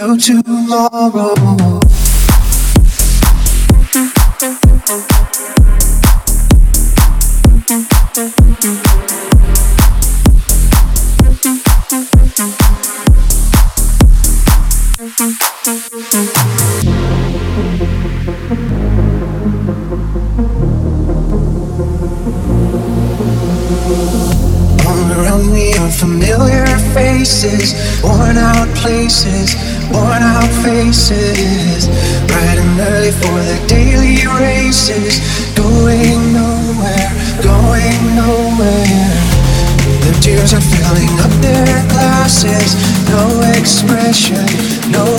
No tomorrow. faces. Bright and early for the daily races. Going nowhere, going nowhere. The tears are filling up their glasses. No expression, no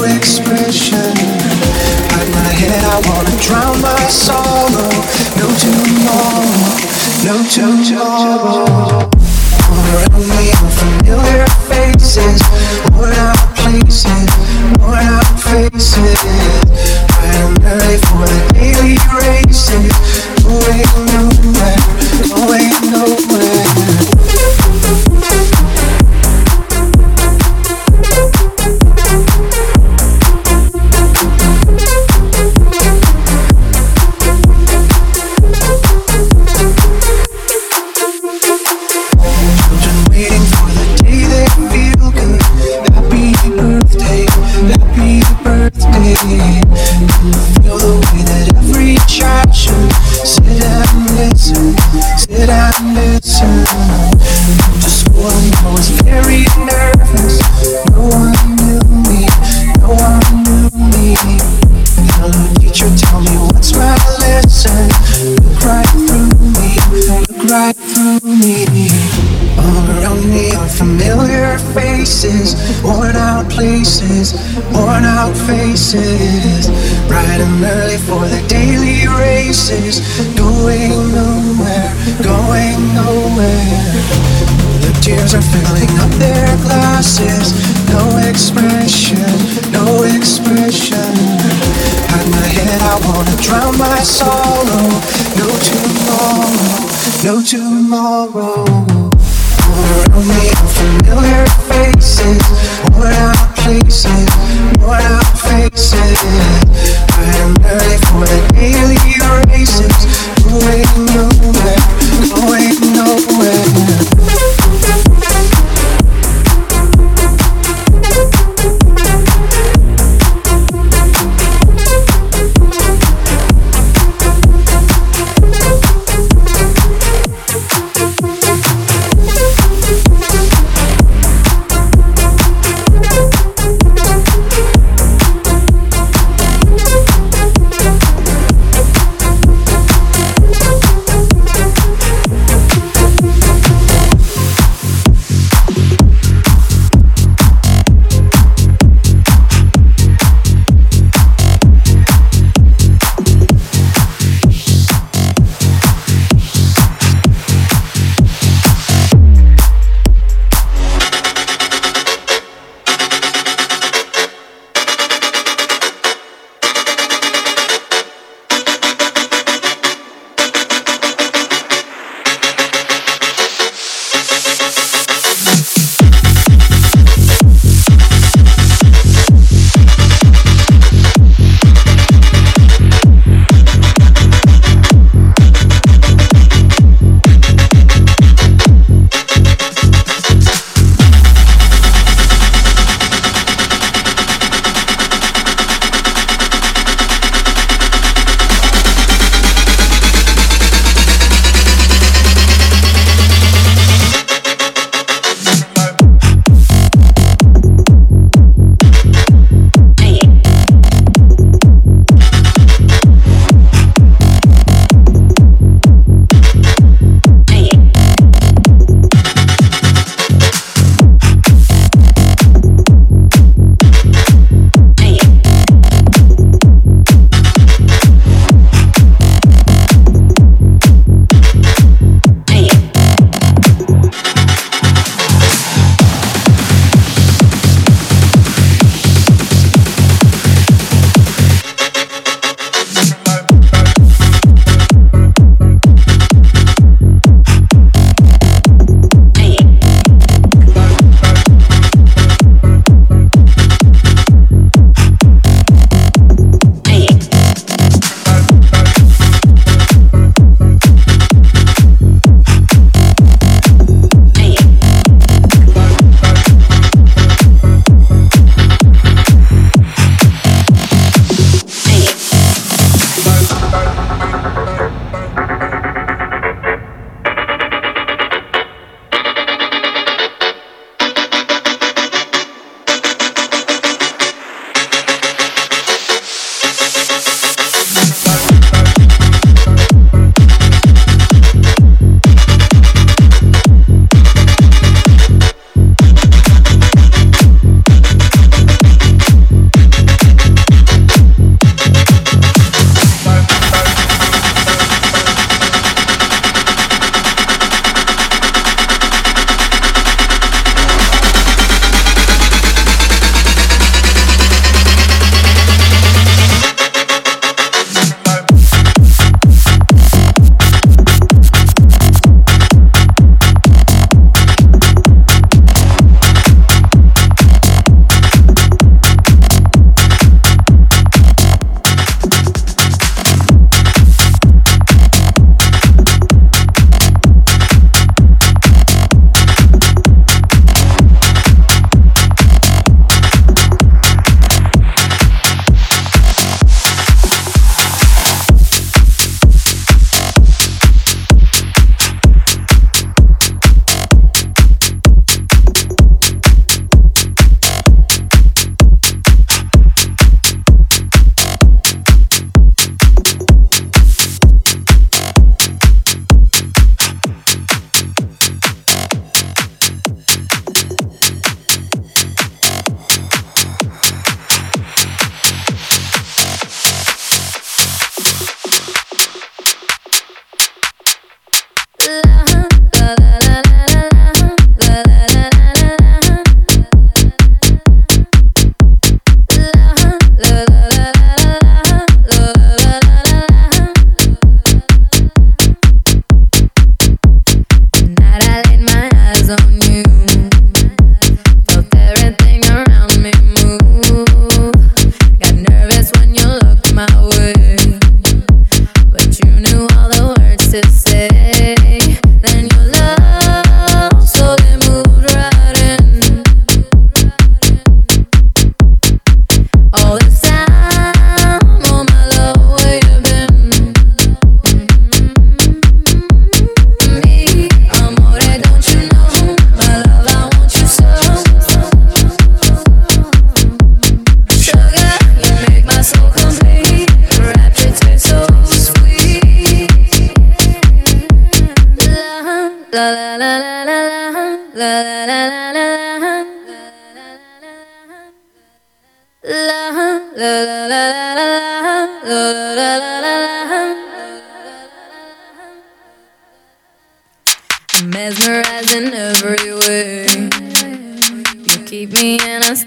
tomorrow.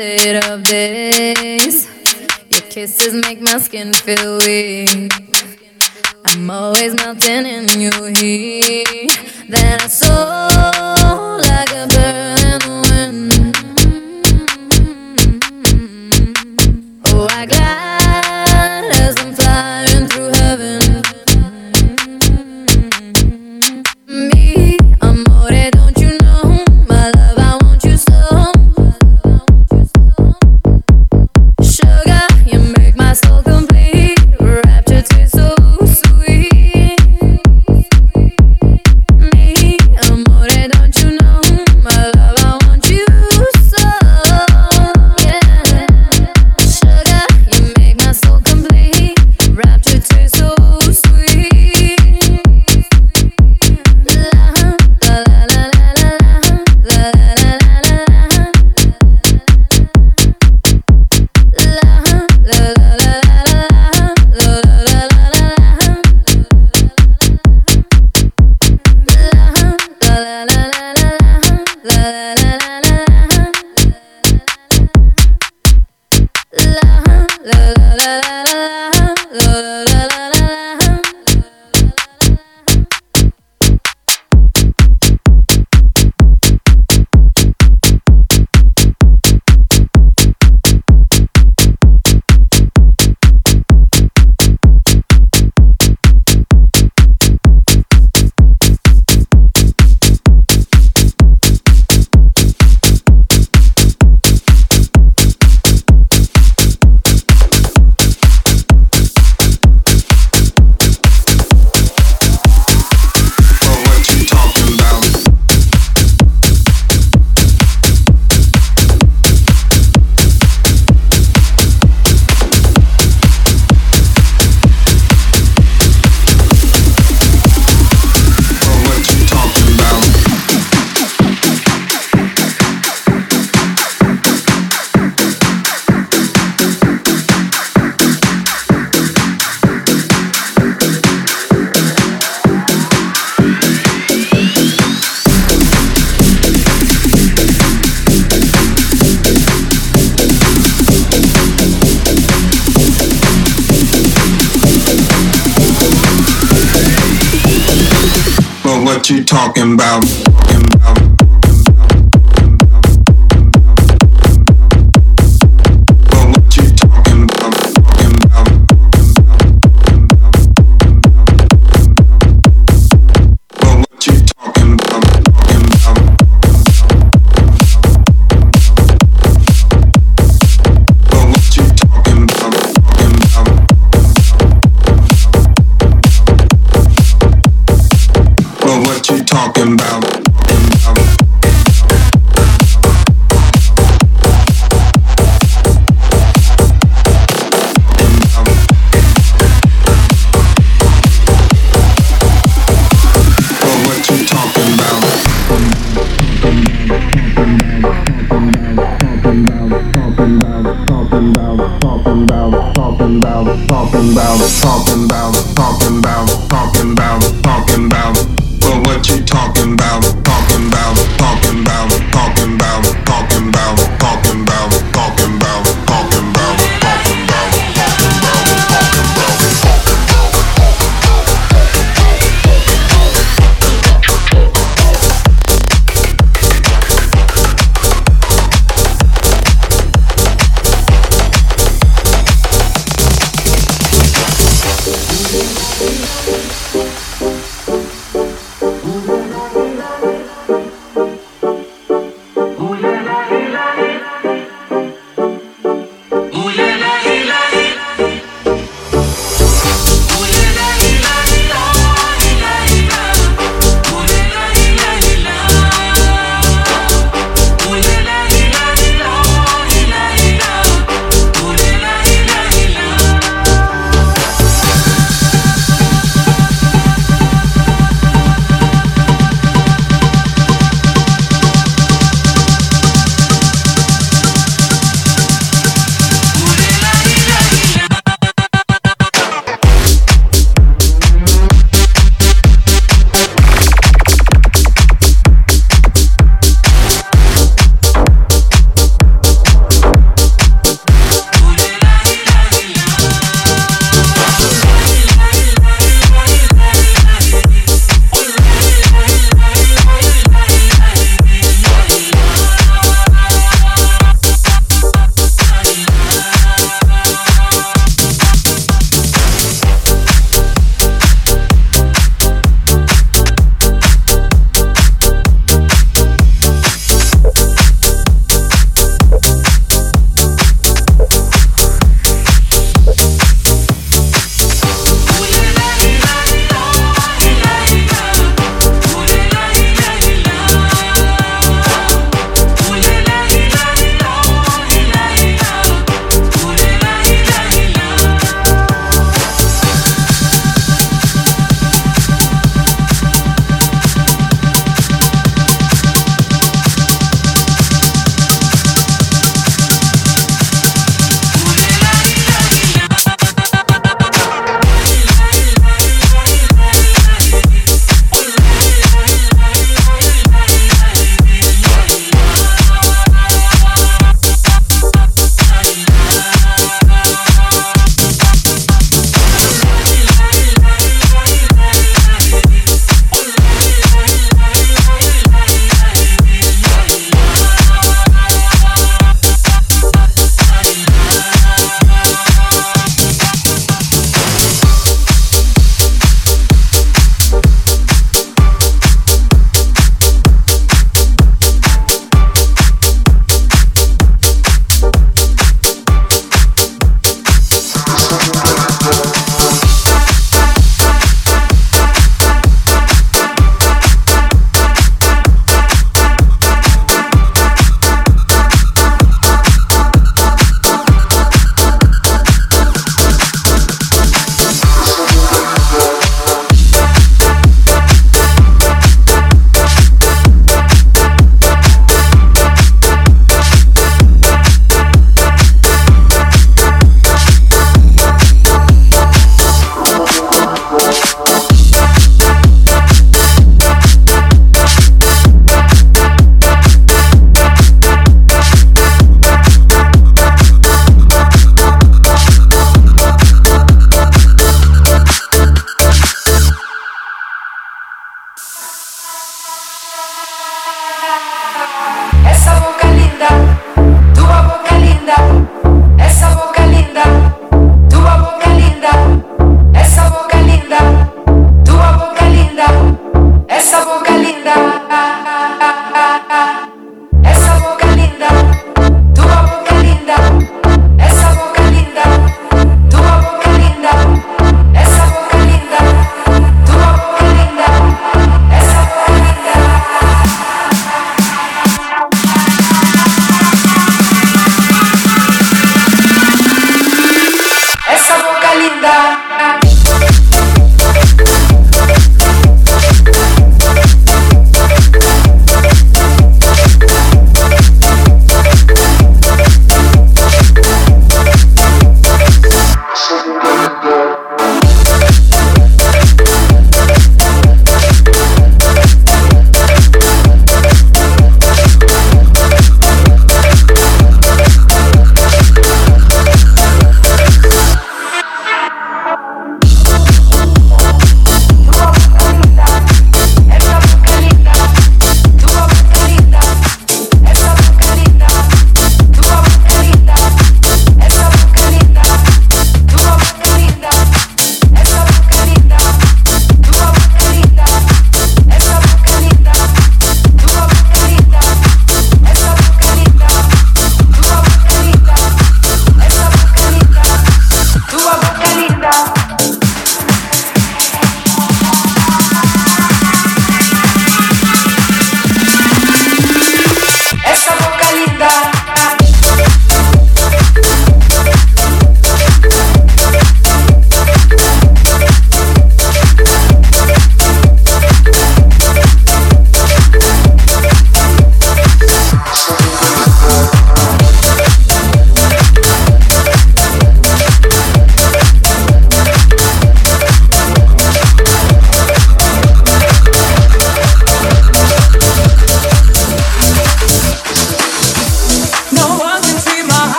method of this. Your kisses make my skin feel weak. I'm always melting in your heat. That I soul like a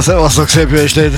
Szevasztok, szép jó estét!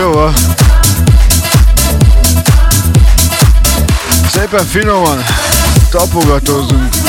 Show-val. Szépen finoman tapogatózunk.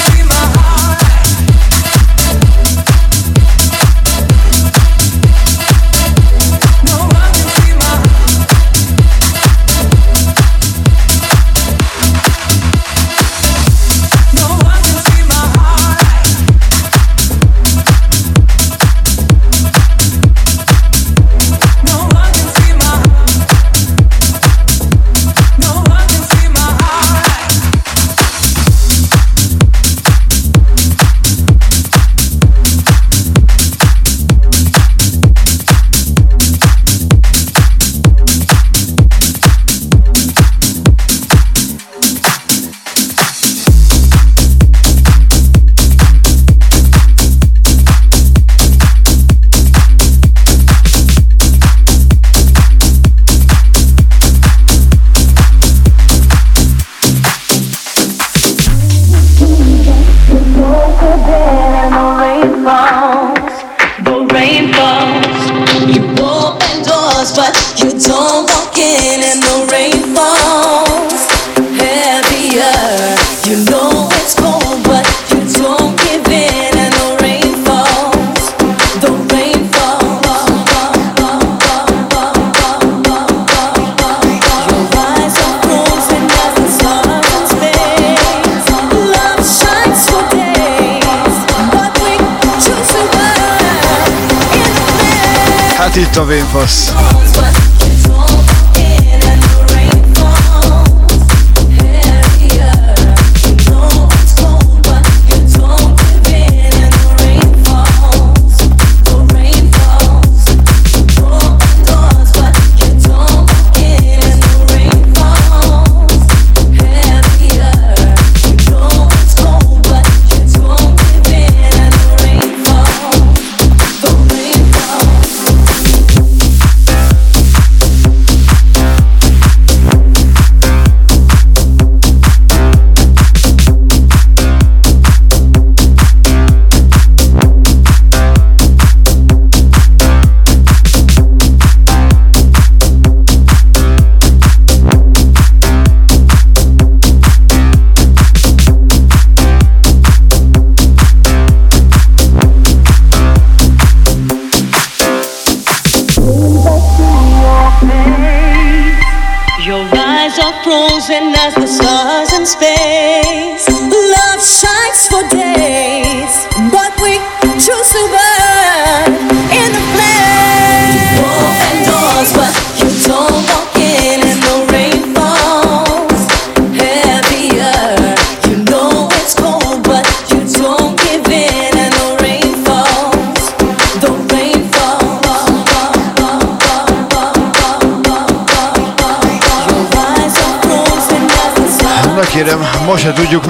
Infos.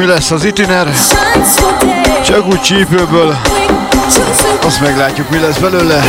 Lesz az itiner, csak úgy csípőből Azt meglátjuk, mi lesz belőle.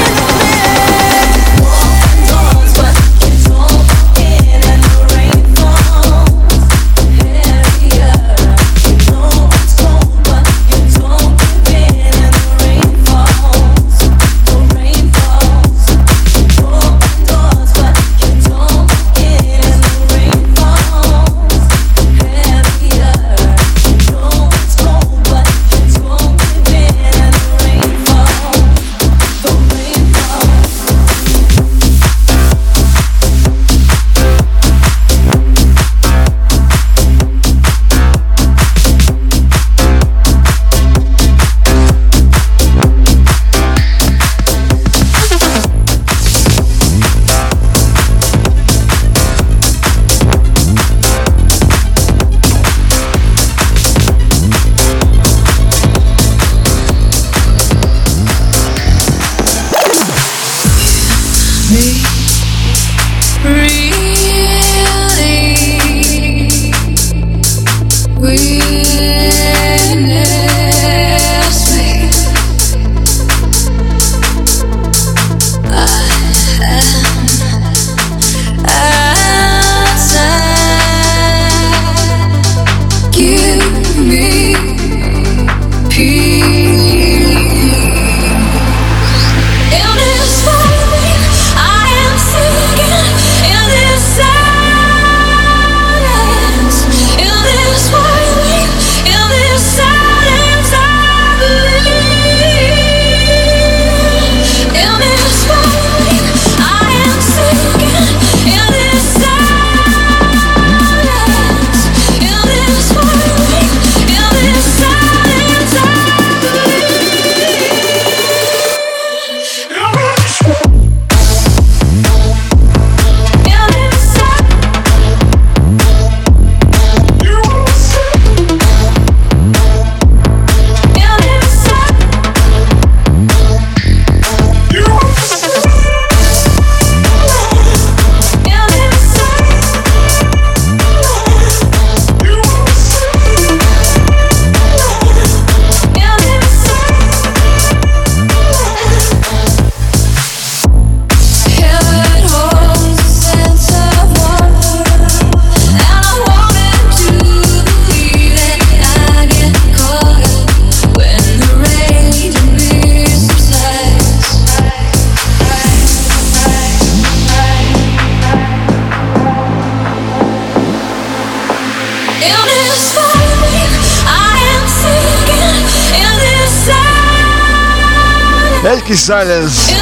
Silence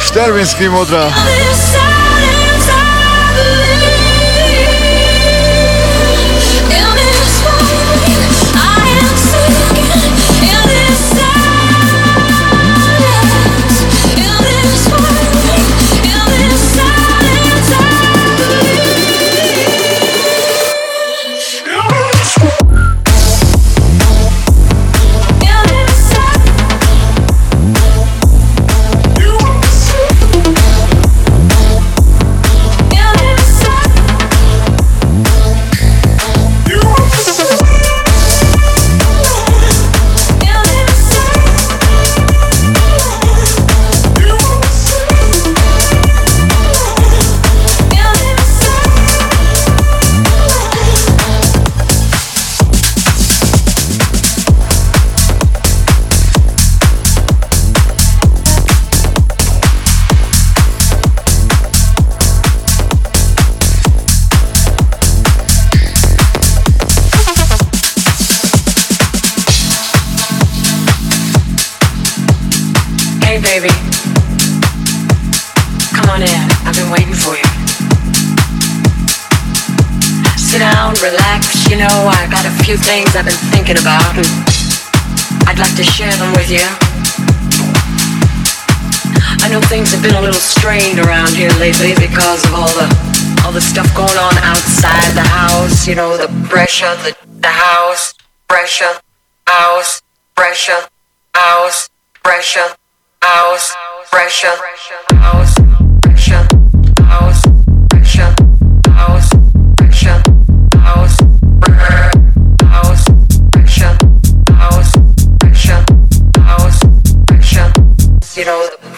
Štervinski mudra. Modra. things I've been thinking about, and I'd like to share them with you. I know things have been a little strained around here lately because of all the all the stuff going on outside the house. You know, the pressure, the the house, pressure, house, pressure, house, pressure, house, pressure, house, pressure.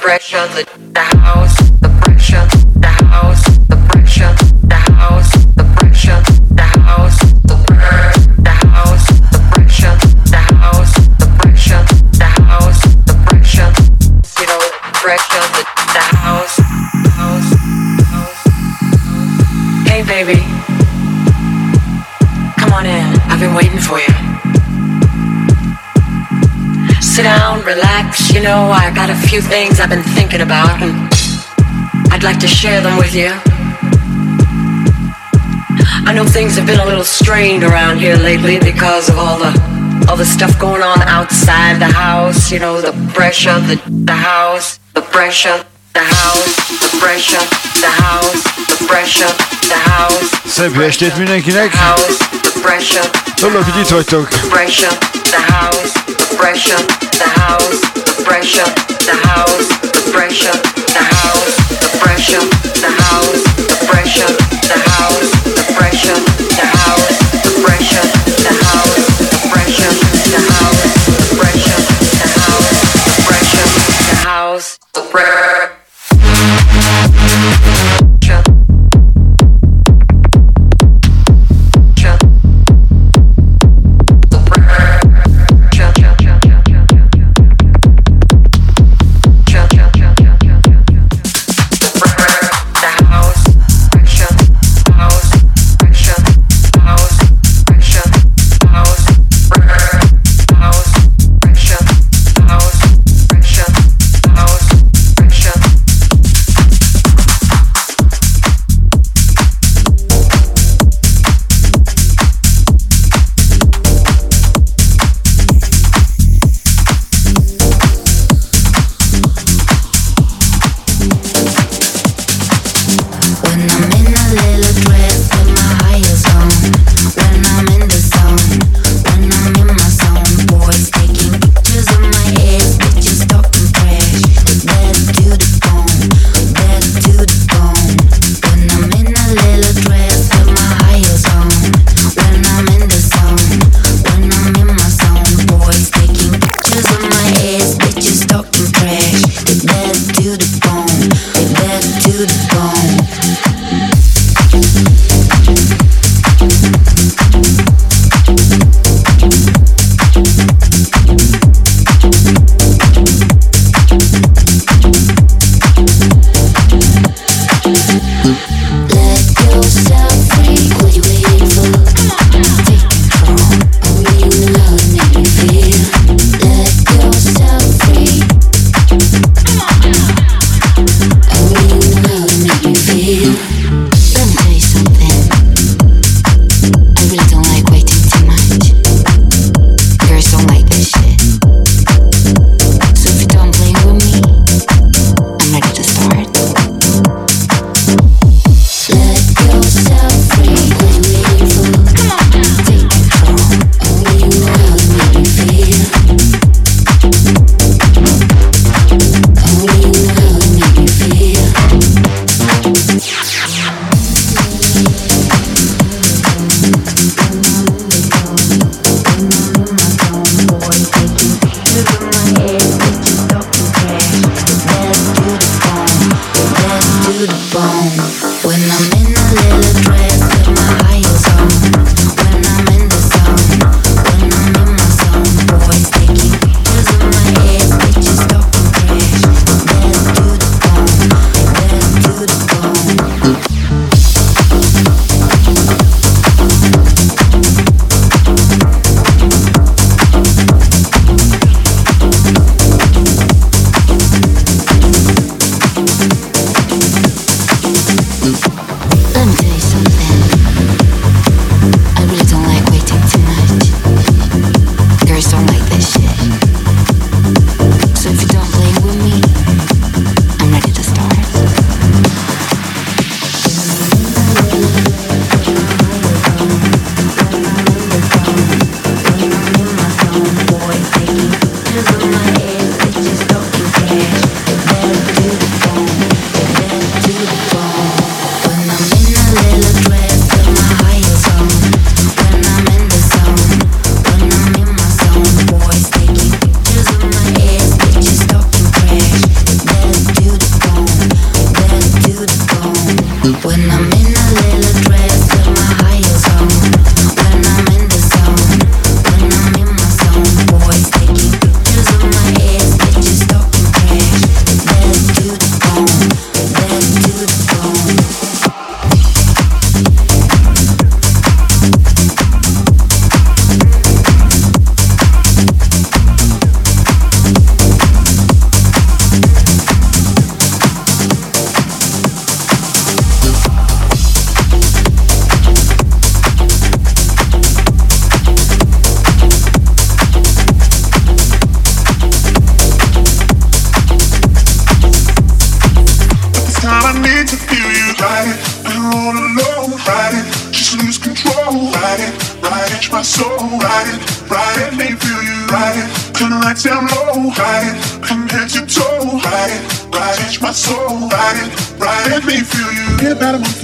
Pressure, the, house, the pressure, the house, the pressure, the house, the pressure, the house, the the house, the pressure, the house, the pressure, the house, the pressure, you know, pressure, the, the house, house, house. Hey baby, come on in. I've been waiting for you sit down, relax. You know, I got a few things I've been thinking about, and I'd like to share them with you. I know things have been a little strained around here lately because of all the all the stuff going on outside the house. You know, the pressure, the the house, the pressure, the house, the pressure, the house, the pressure, the house. Szép estét mindenkinek! House, the pressure. Hogy itt vagytok. Pressure, the house, the pressure, the house, the pressure, the house, the pressure, the house, the pressure, the house, the pressure, the house, the pressure, the house, the pressure, the house, the pressure,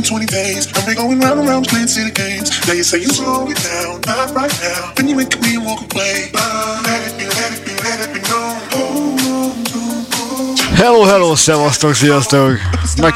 20 days, and we going round and round playing city games. Now you say you slow it down, not right now. When you wake up, and walk away. Hello, hello, szevasztok, sziasztok! Na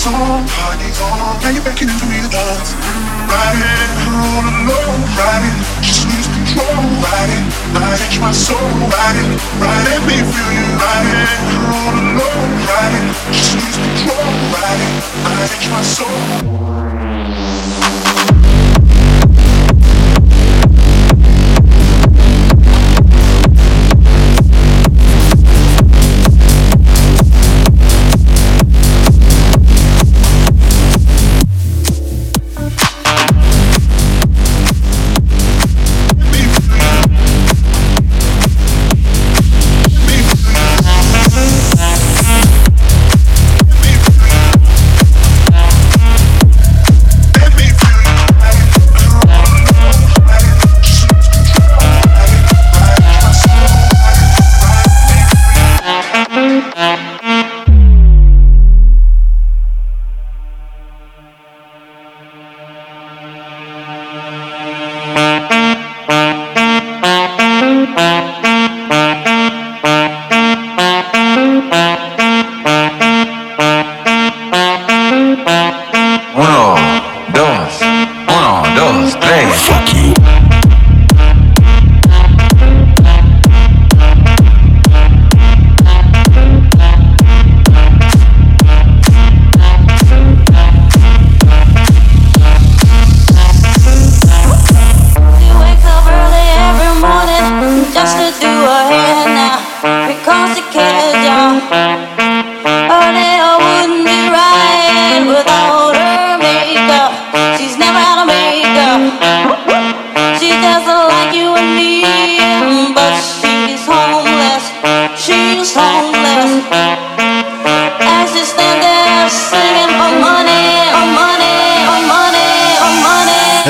favorite song Party's on Now you're beckoning for me to dance Ride it, all alone Ride it, just lose control Ride it, ride my soul ride it, me feel you Ride it, all alone Ride it, just lose control Ride it, ride my soul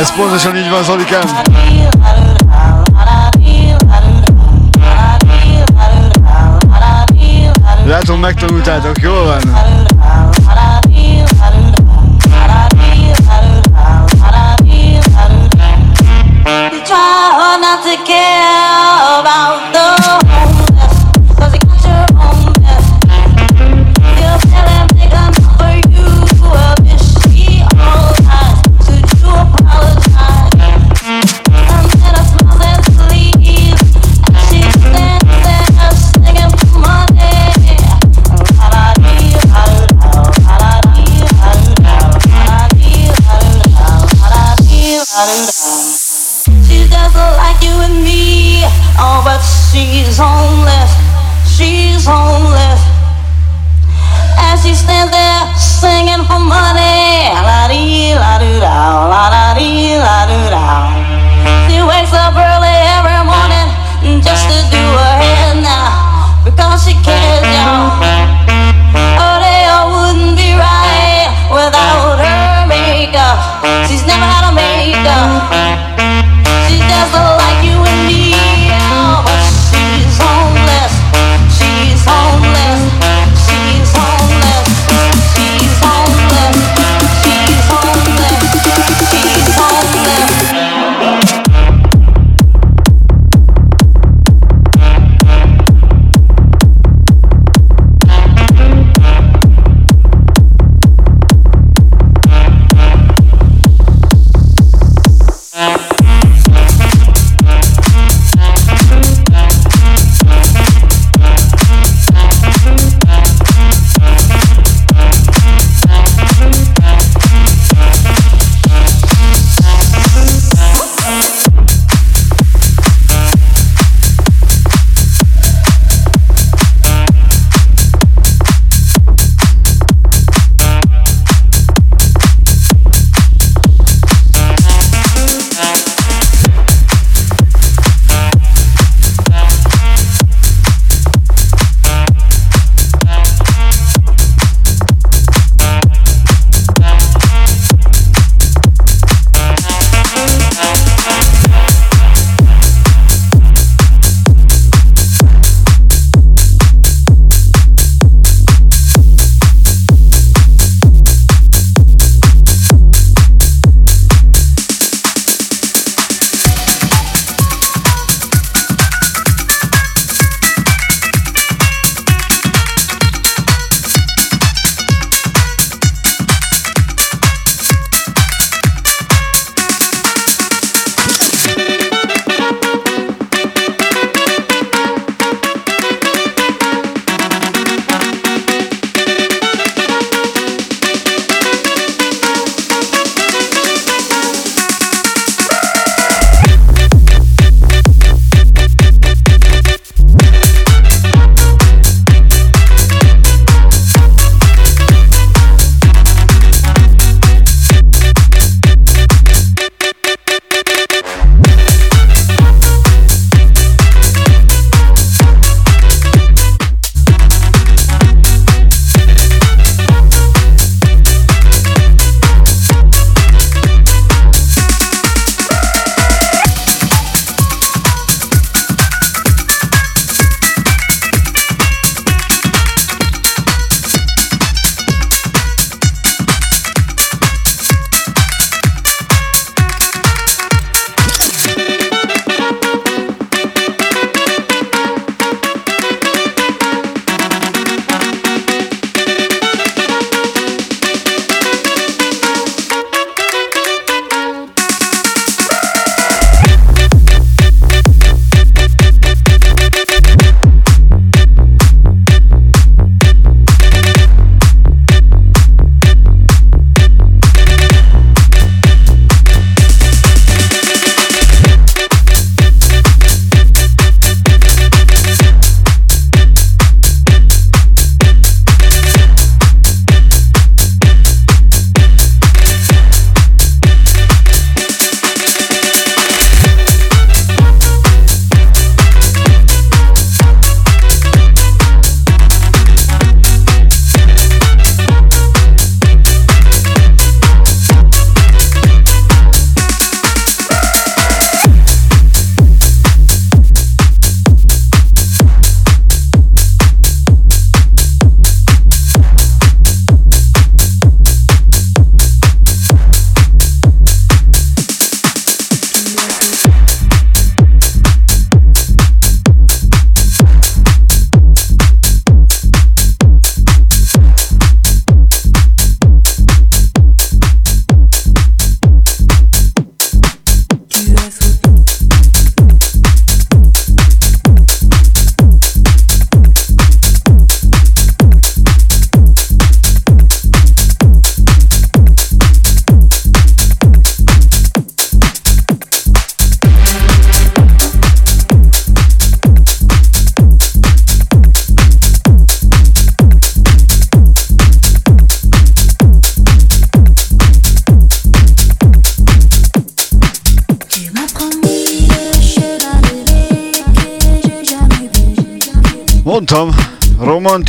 Esposa Johnny de Vincent Lucas. Van? Try not to care wakes up early every morning just to do her hair now because she cares, y'all. Oh, they all wouldn't be right without her makeup. She's never had a makeup. She's just a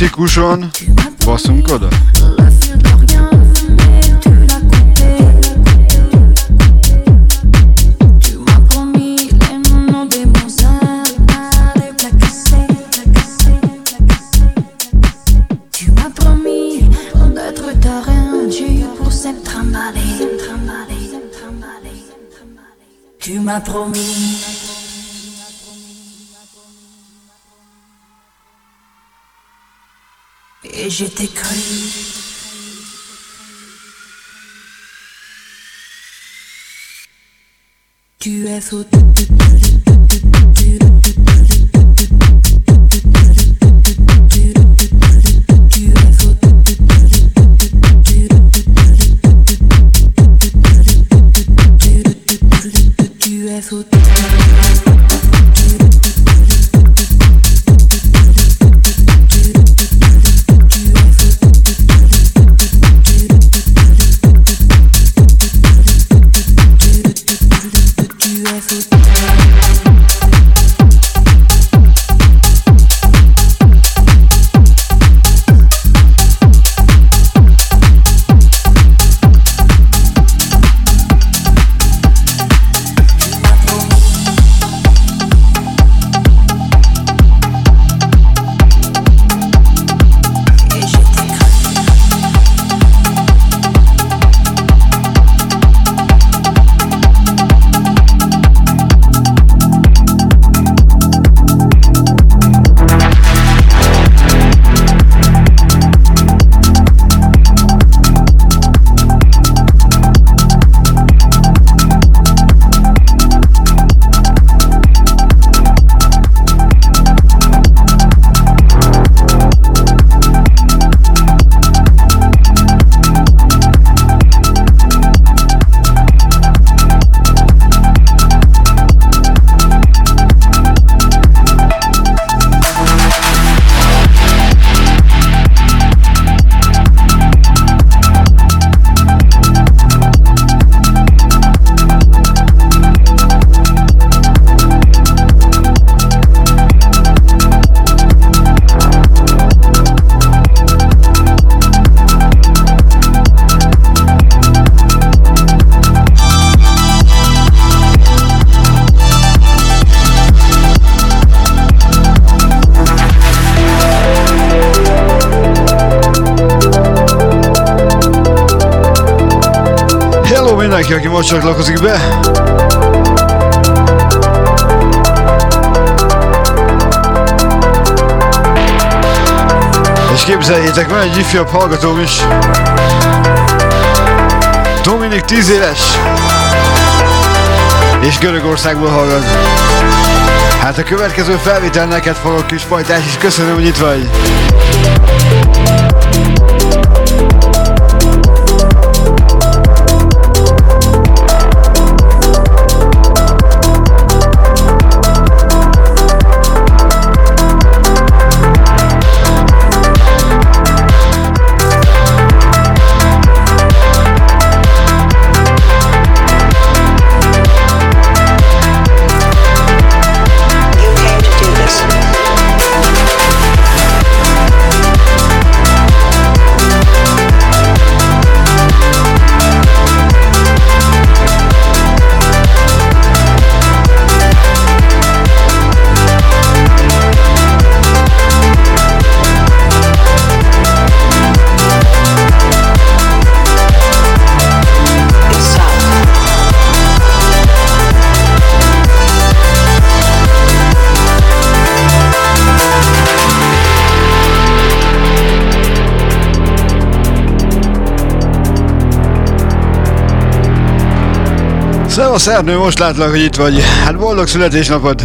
kritikusan most csatlakozik be. És képzeljétek, van egy ifjabb hallgatóm is. Dominik 10 éves. És Görögországból hallgat. Hát a következő felvétel neked fogok kis fajtás, és köszönöm, hogy itt vagy. Szevasz Ernő, most látlak, hogy itt vagy. Hát boldog születésnapod!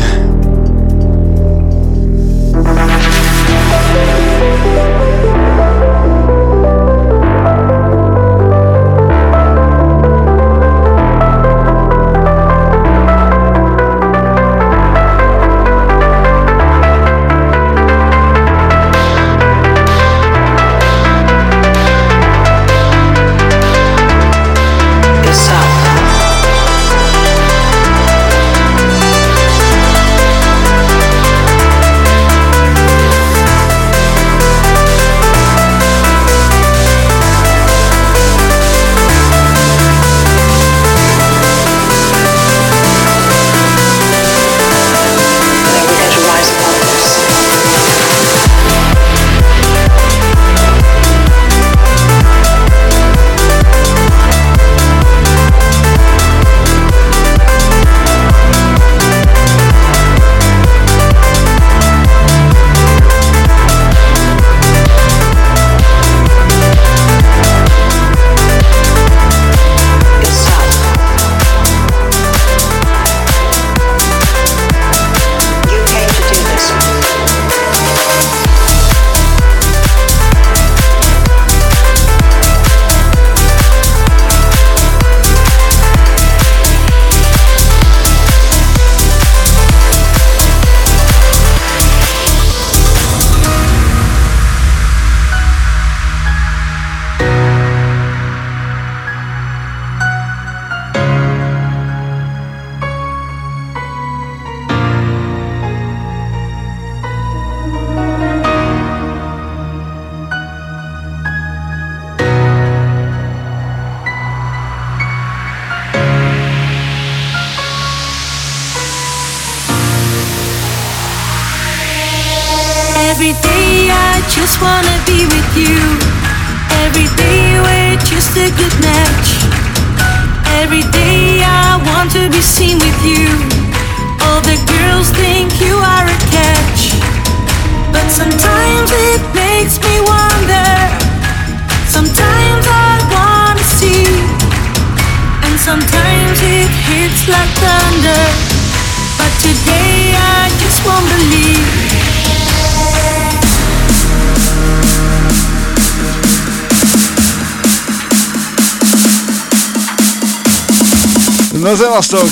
was ook.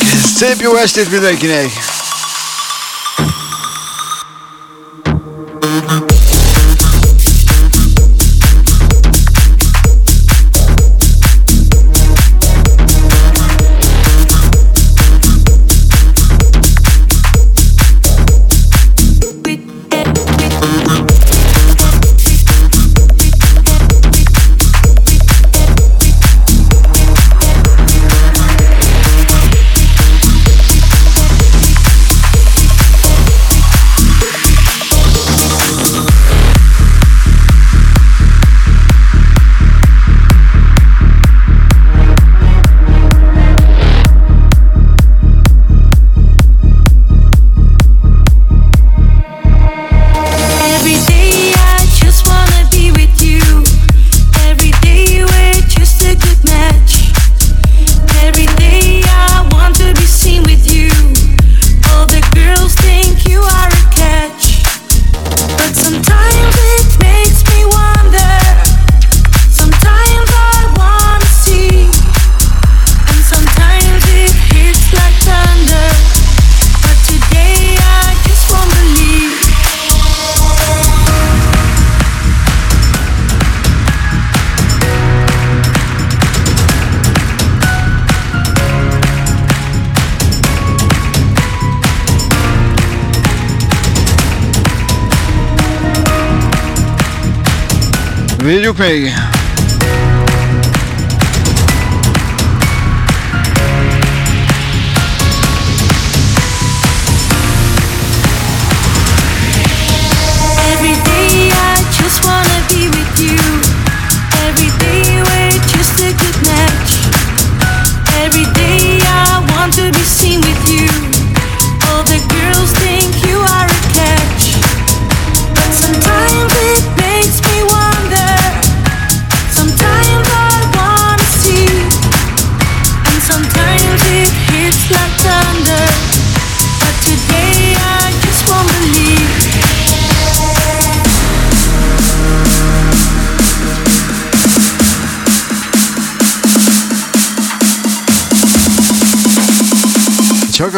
West dit weer week Lupe.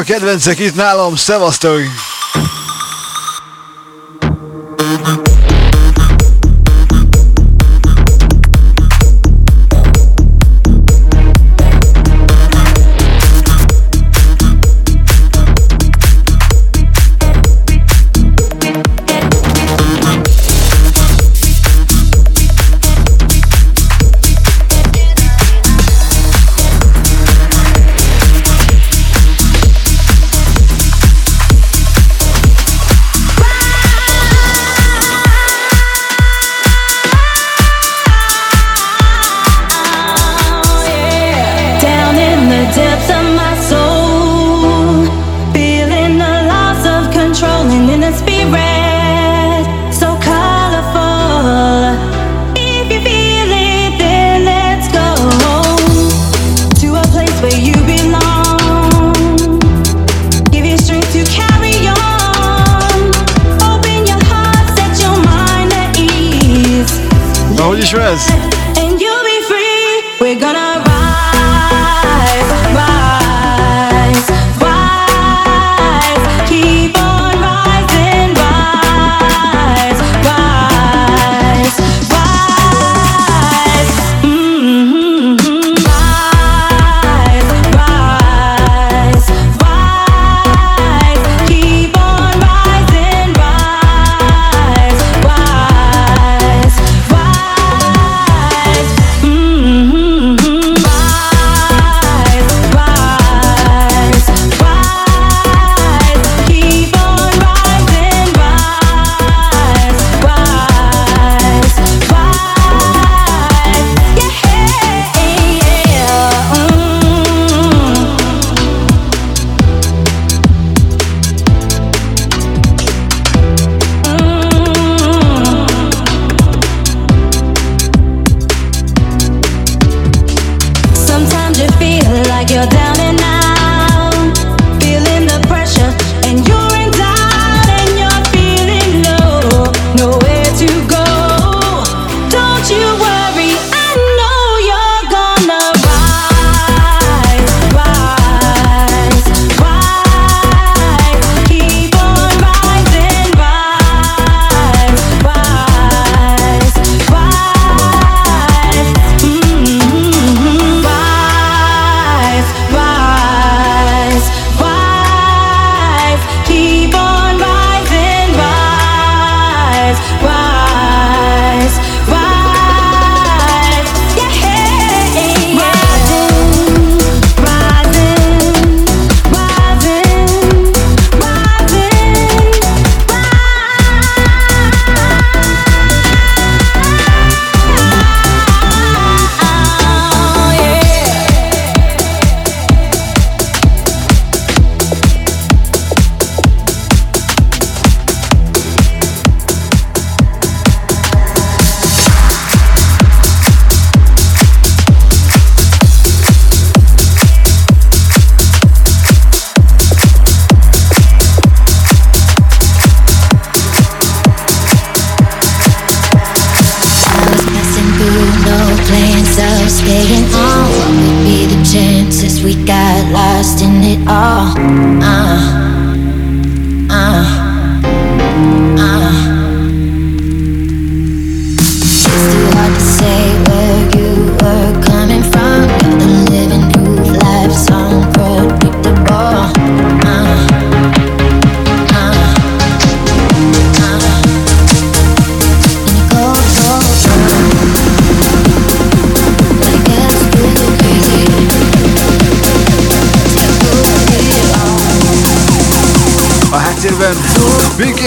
kedvencek itt nálam, szevasztok!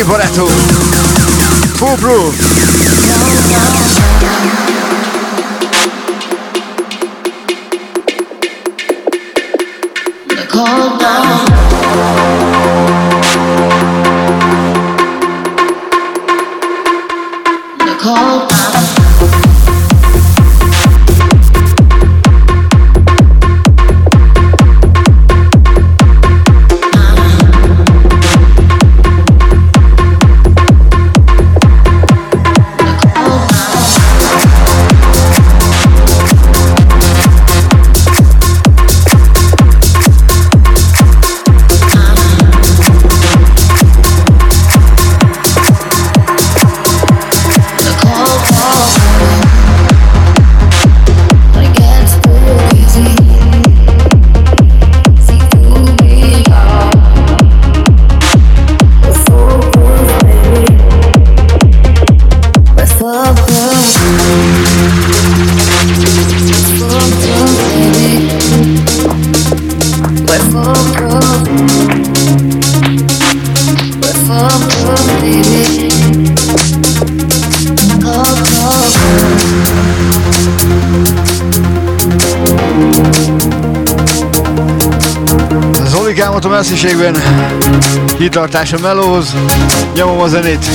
barátunk! Foolproof! Kitartás a melóz Nyomom a zenét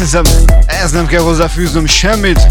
Azt hiszem, ez nem kell hozzáfűznöm semmit.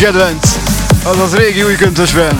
Kedvenc, régi új köntösben.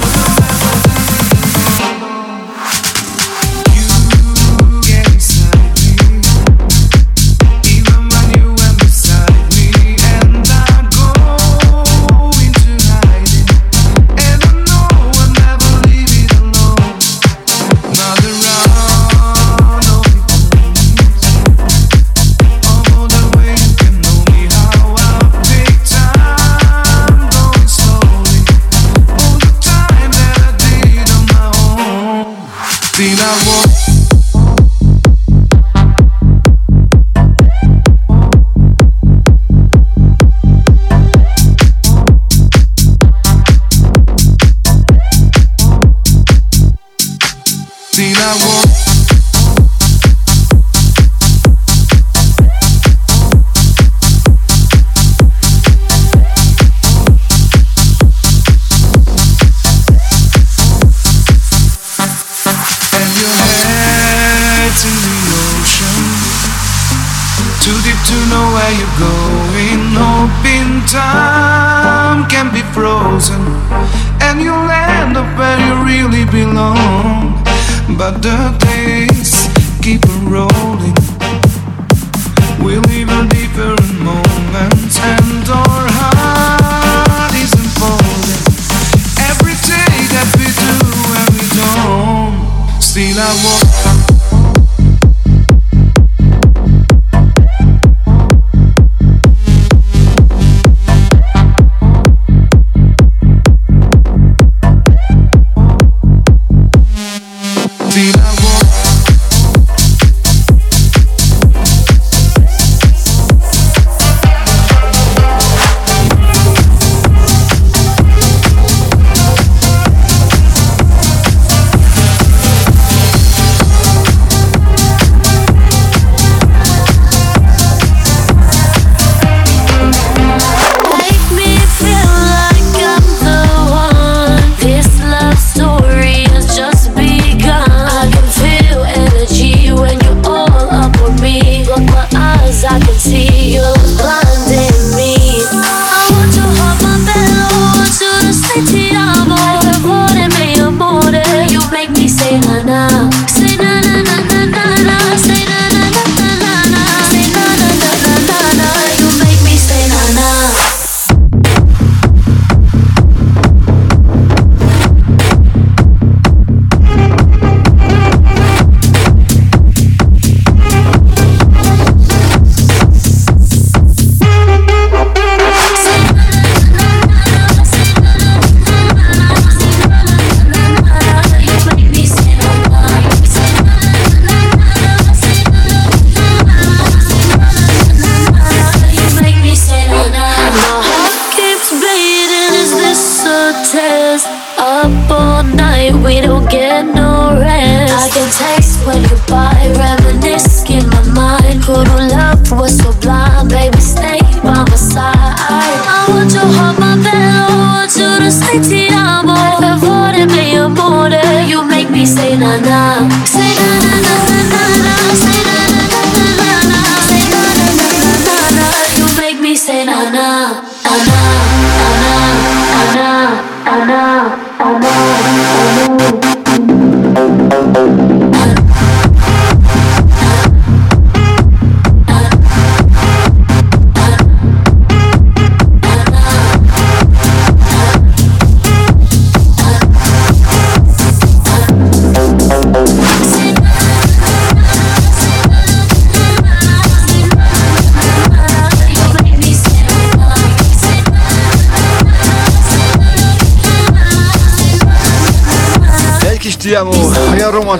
The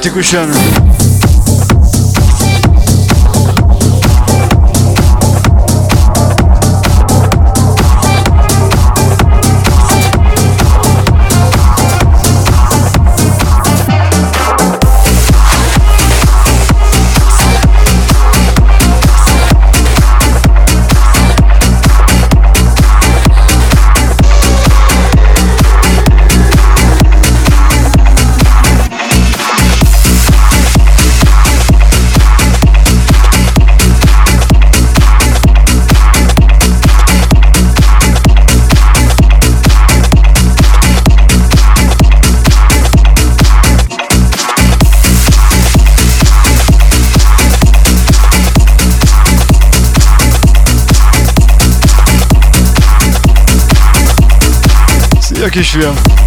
te escuchando. Olyan romantikusan.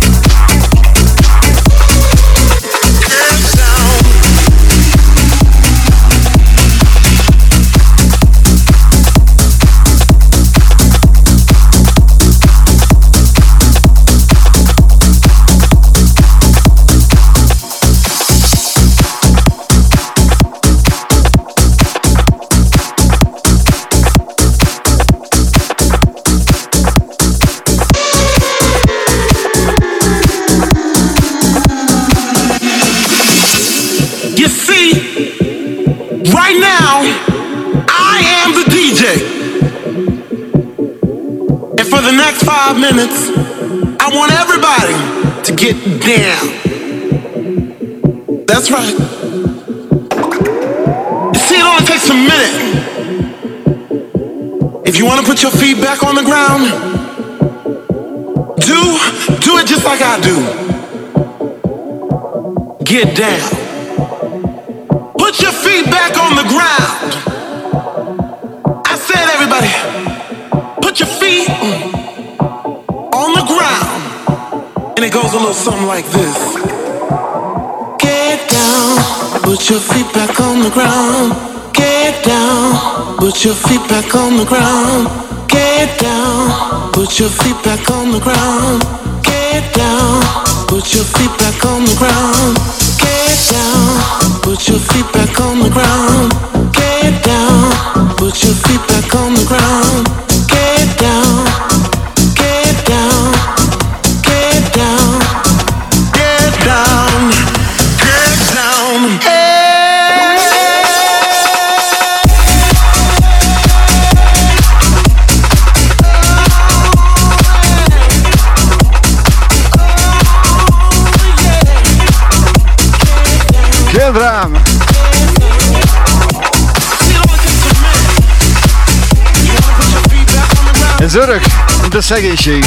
Kisfiam. five minutes, I want everybody to get down. That's right. You see, it only takes a minute. If you want to put your feet back on the ground, Do, do it just like I do. Get down. Goes a little something like this. Get down. Put your feet back on the ground. Get down. Put your feet back on the ground. Get down. Put your feet back on the ground. Get down. Put your feet back on the ground. Get down. Put your feet back on the ground. Get down. Put your feet back on the ground. Ez örök, mint szegénység.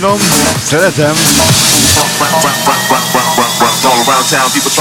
Nagyon finom, szeretem. All around town, people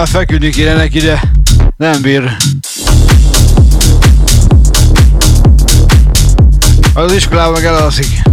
már feküdni kéne neki, de nem bír. Az iskolában meg elalszik.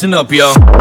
Listen up, yo.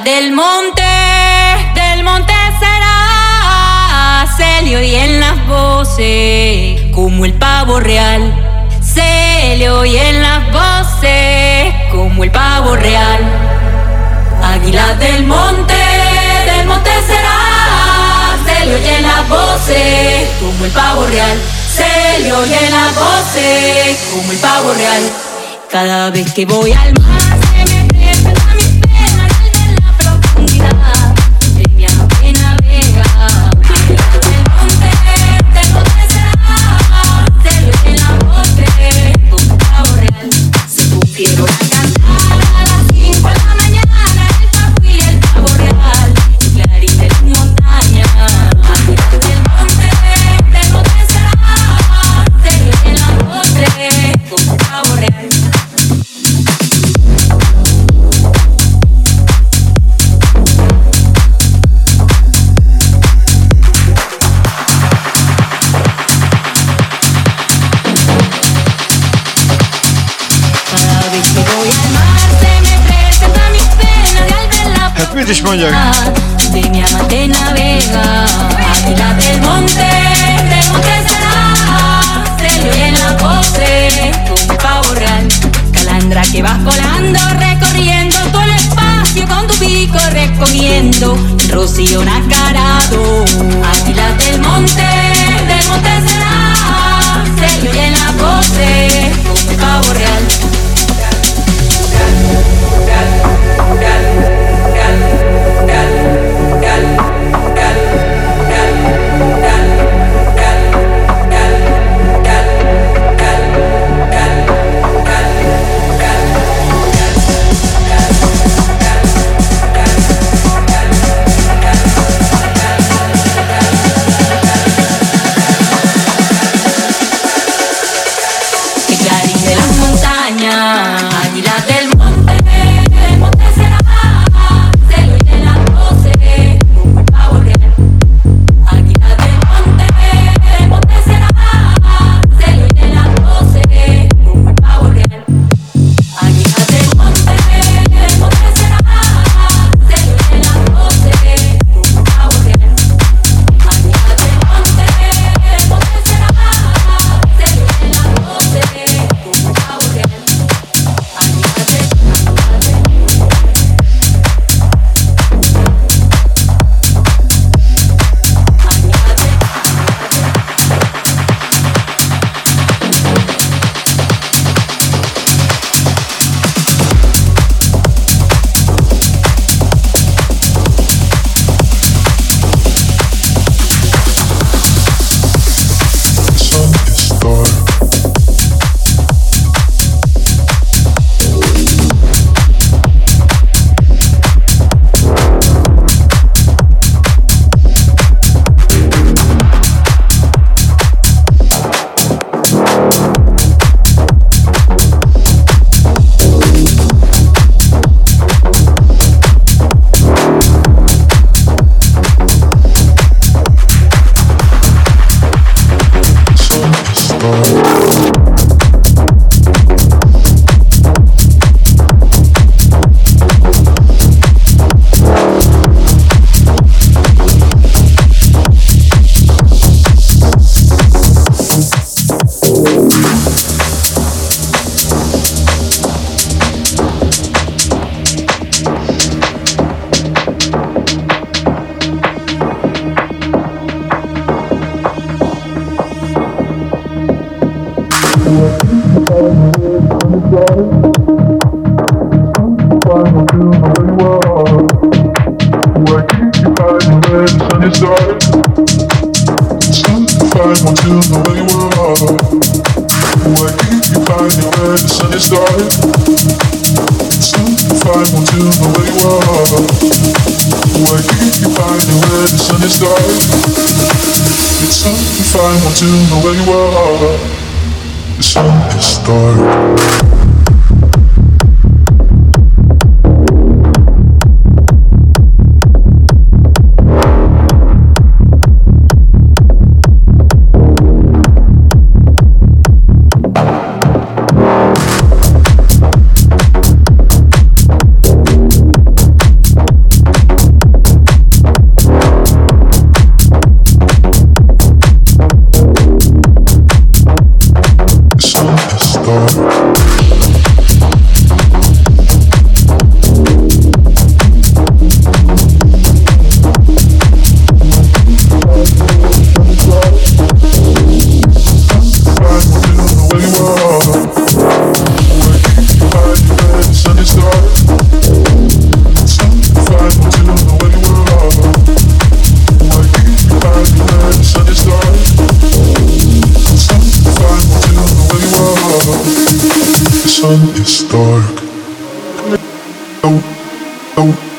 Del monte, del monte será Celio y en las voces, como el pavo real. Celio y en las voces, como el pavo real. Águila del monte, del monte será Celio y en las voces, como el pavo real. Celio y en las voces, como el pavo real. Cada vez que voy al Vas volando, recorriendo todo el espacio con tu pico recogiendo rocío nacarado. Águilas del monte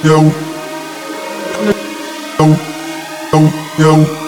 yo, yo, yo, yo.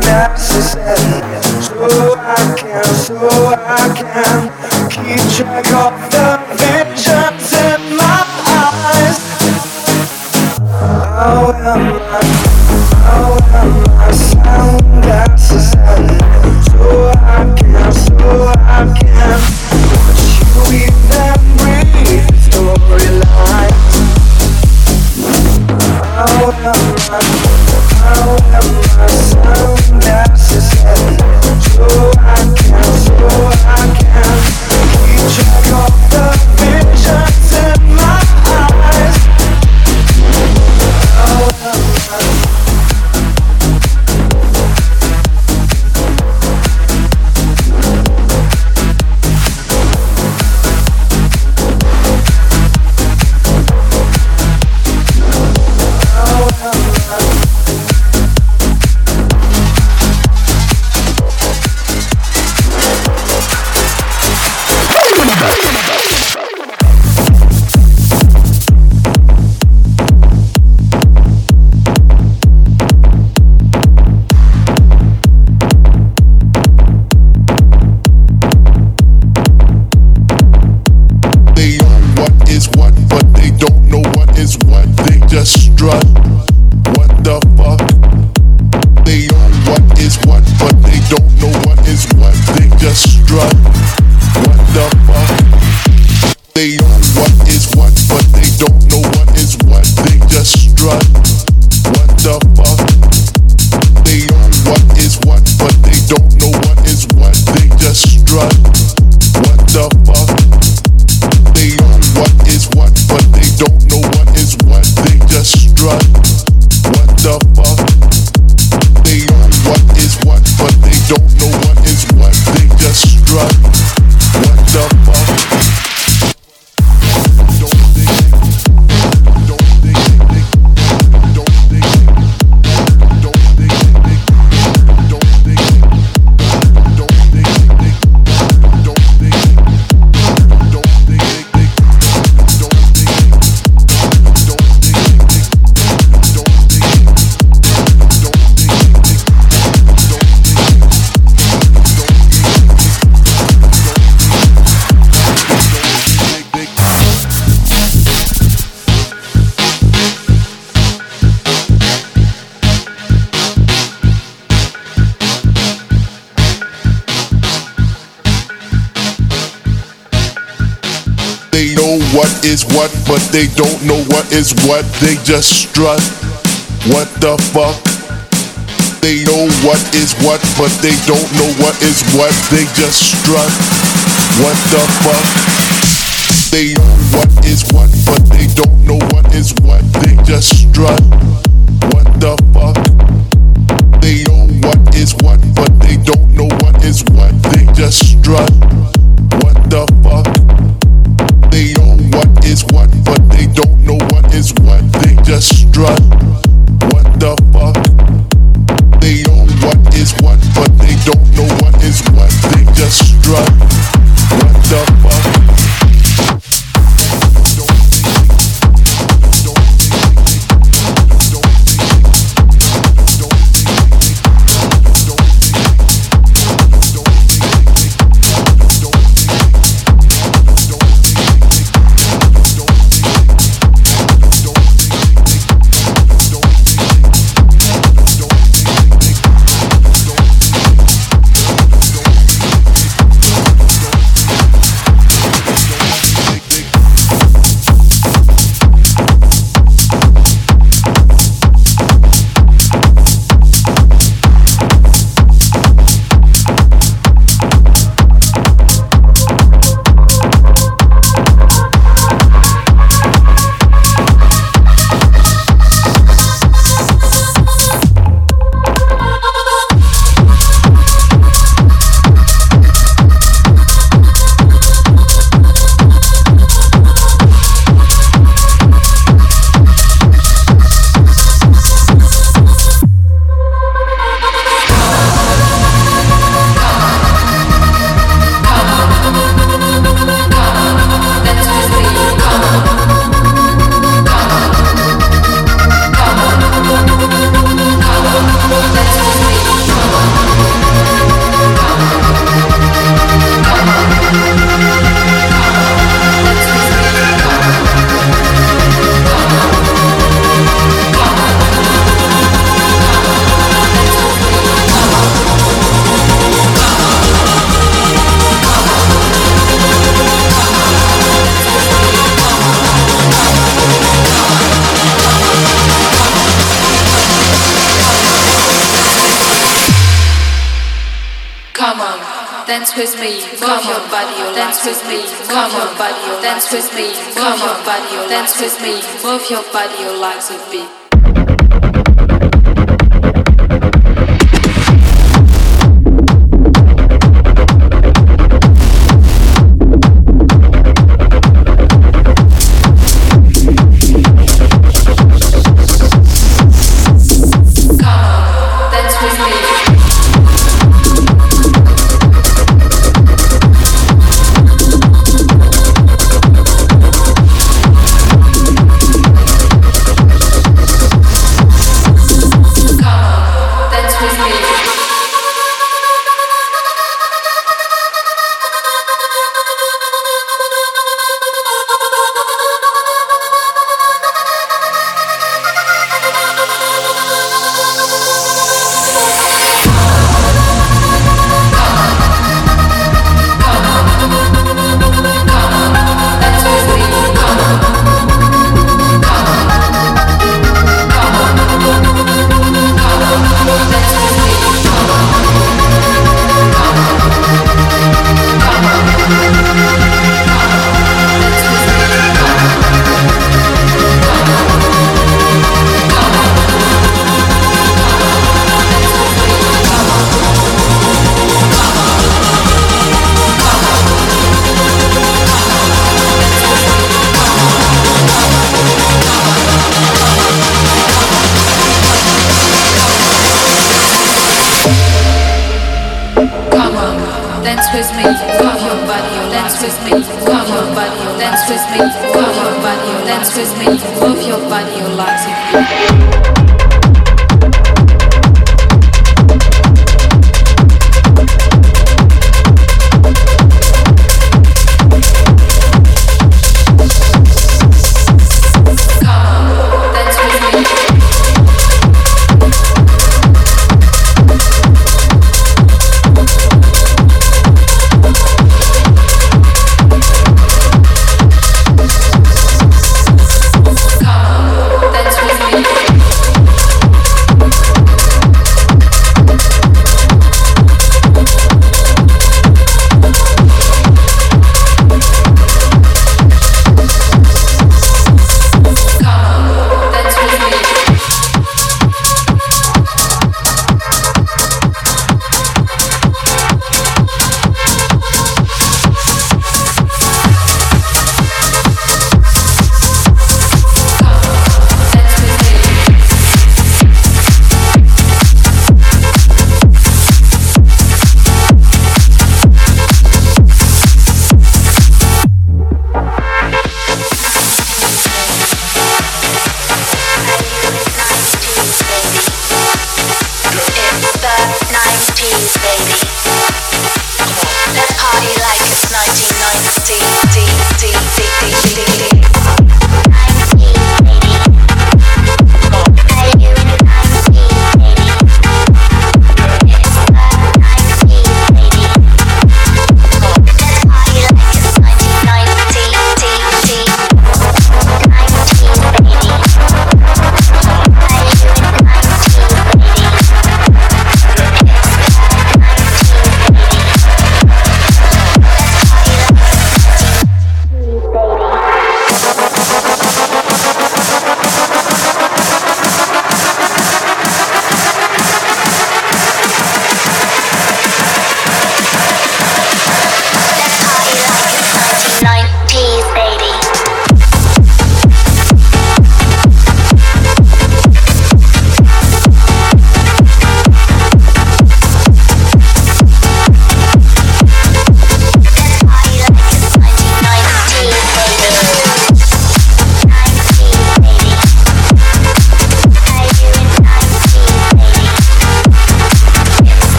narcissist is what. They just strut. What the fuck? They know what is what, but they don't know what is what. They just strut. What the fuck? They know what is what, but they don't know what is what. They just strut. What the fuck? They know what is what, but they don't know what is what. They just strut.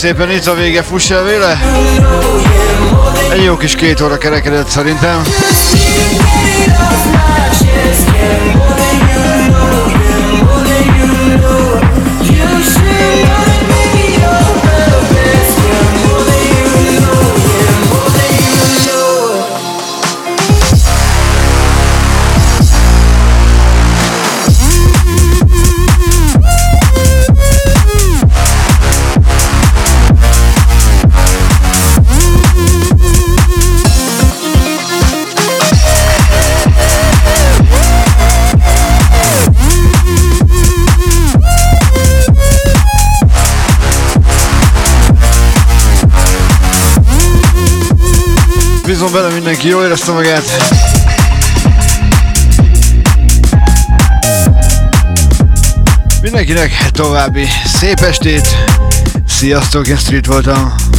Szépen, itt a vége, fuss el vele! Egy jó kis két óra kerekedett szerintem. Bízom bele mindenki jól érezte magát. Mindenkinek további szép estét. Sziasztok, én Street voltam.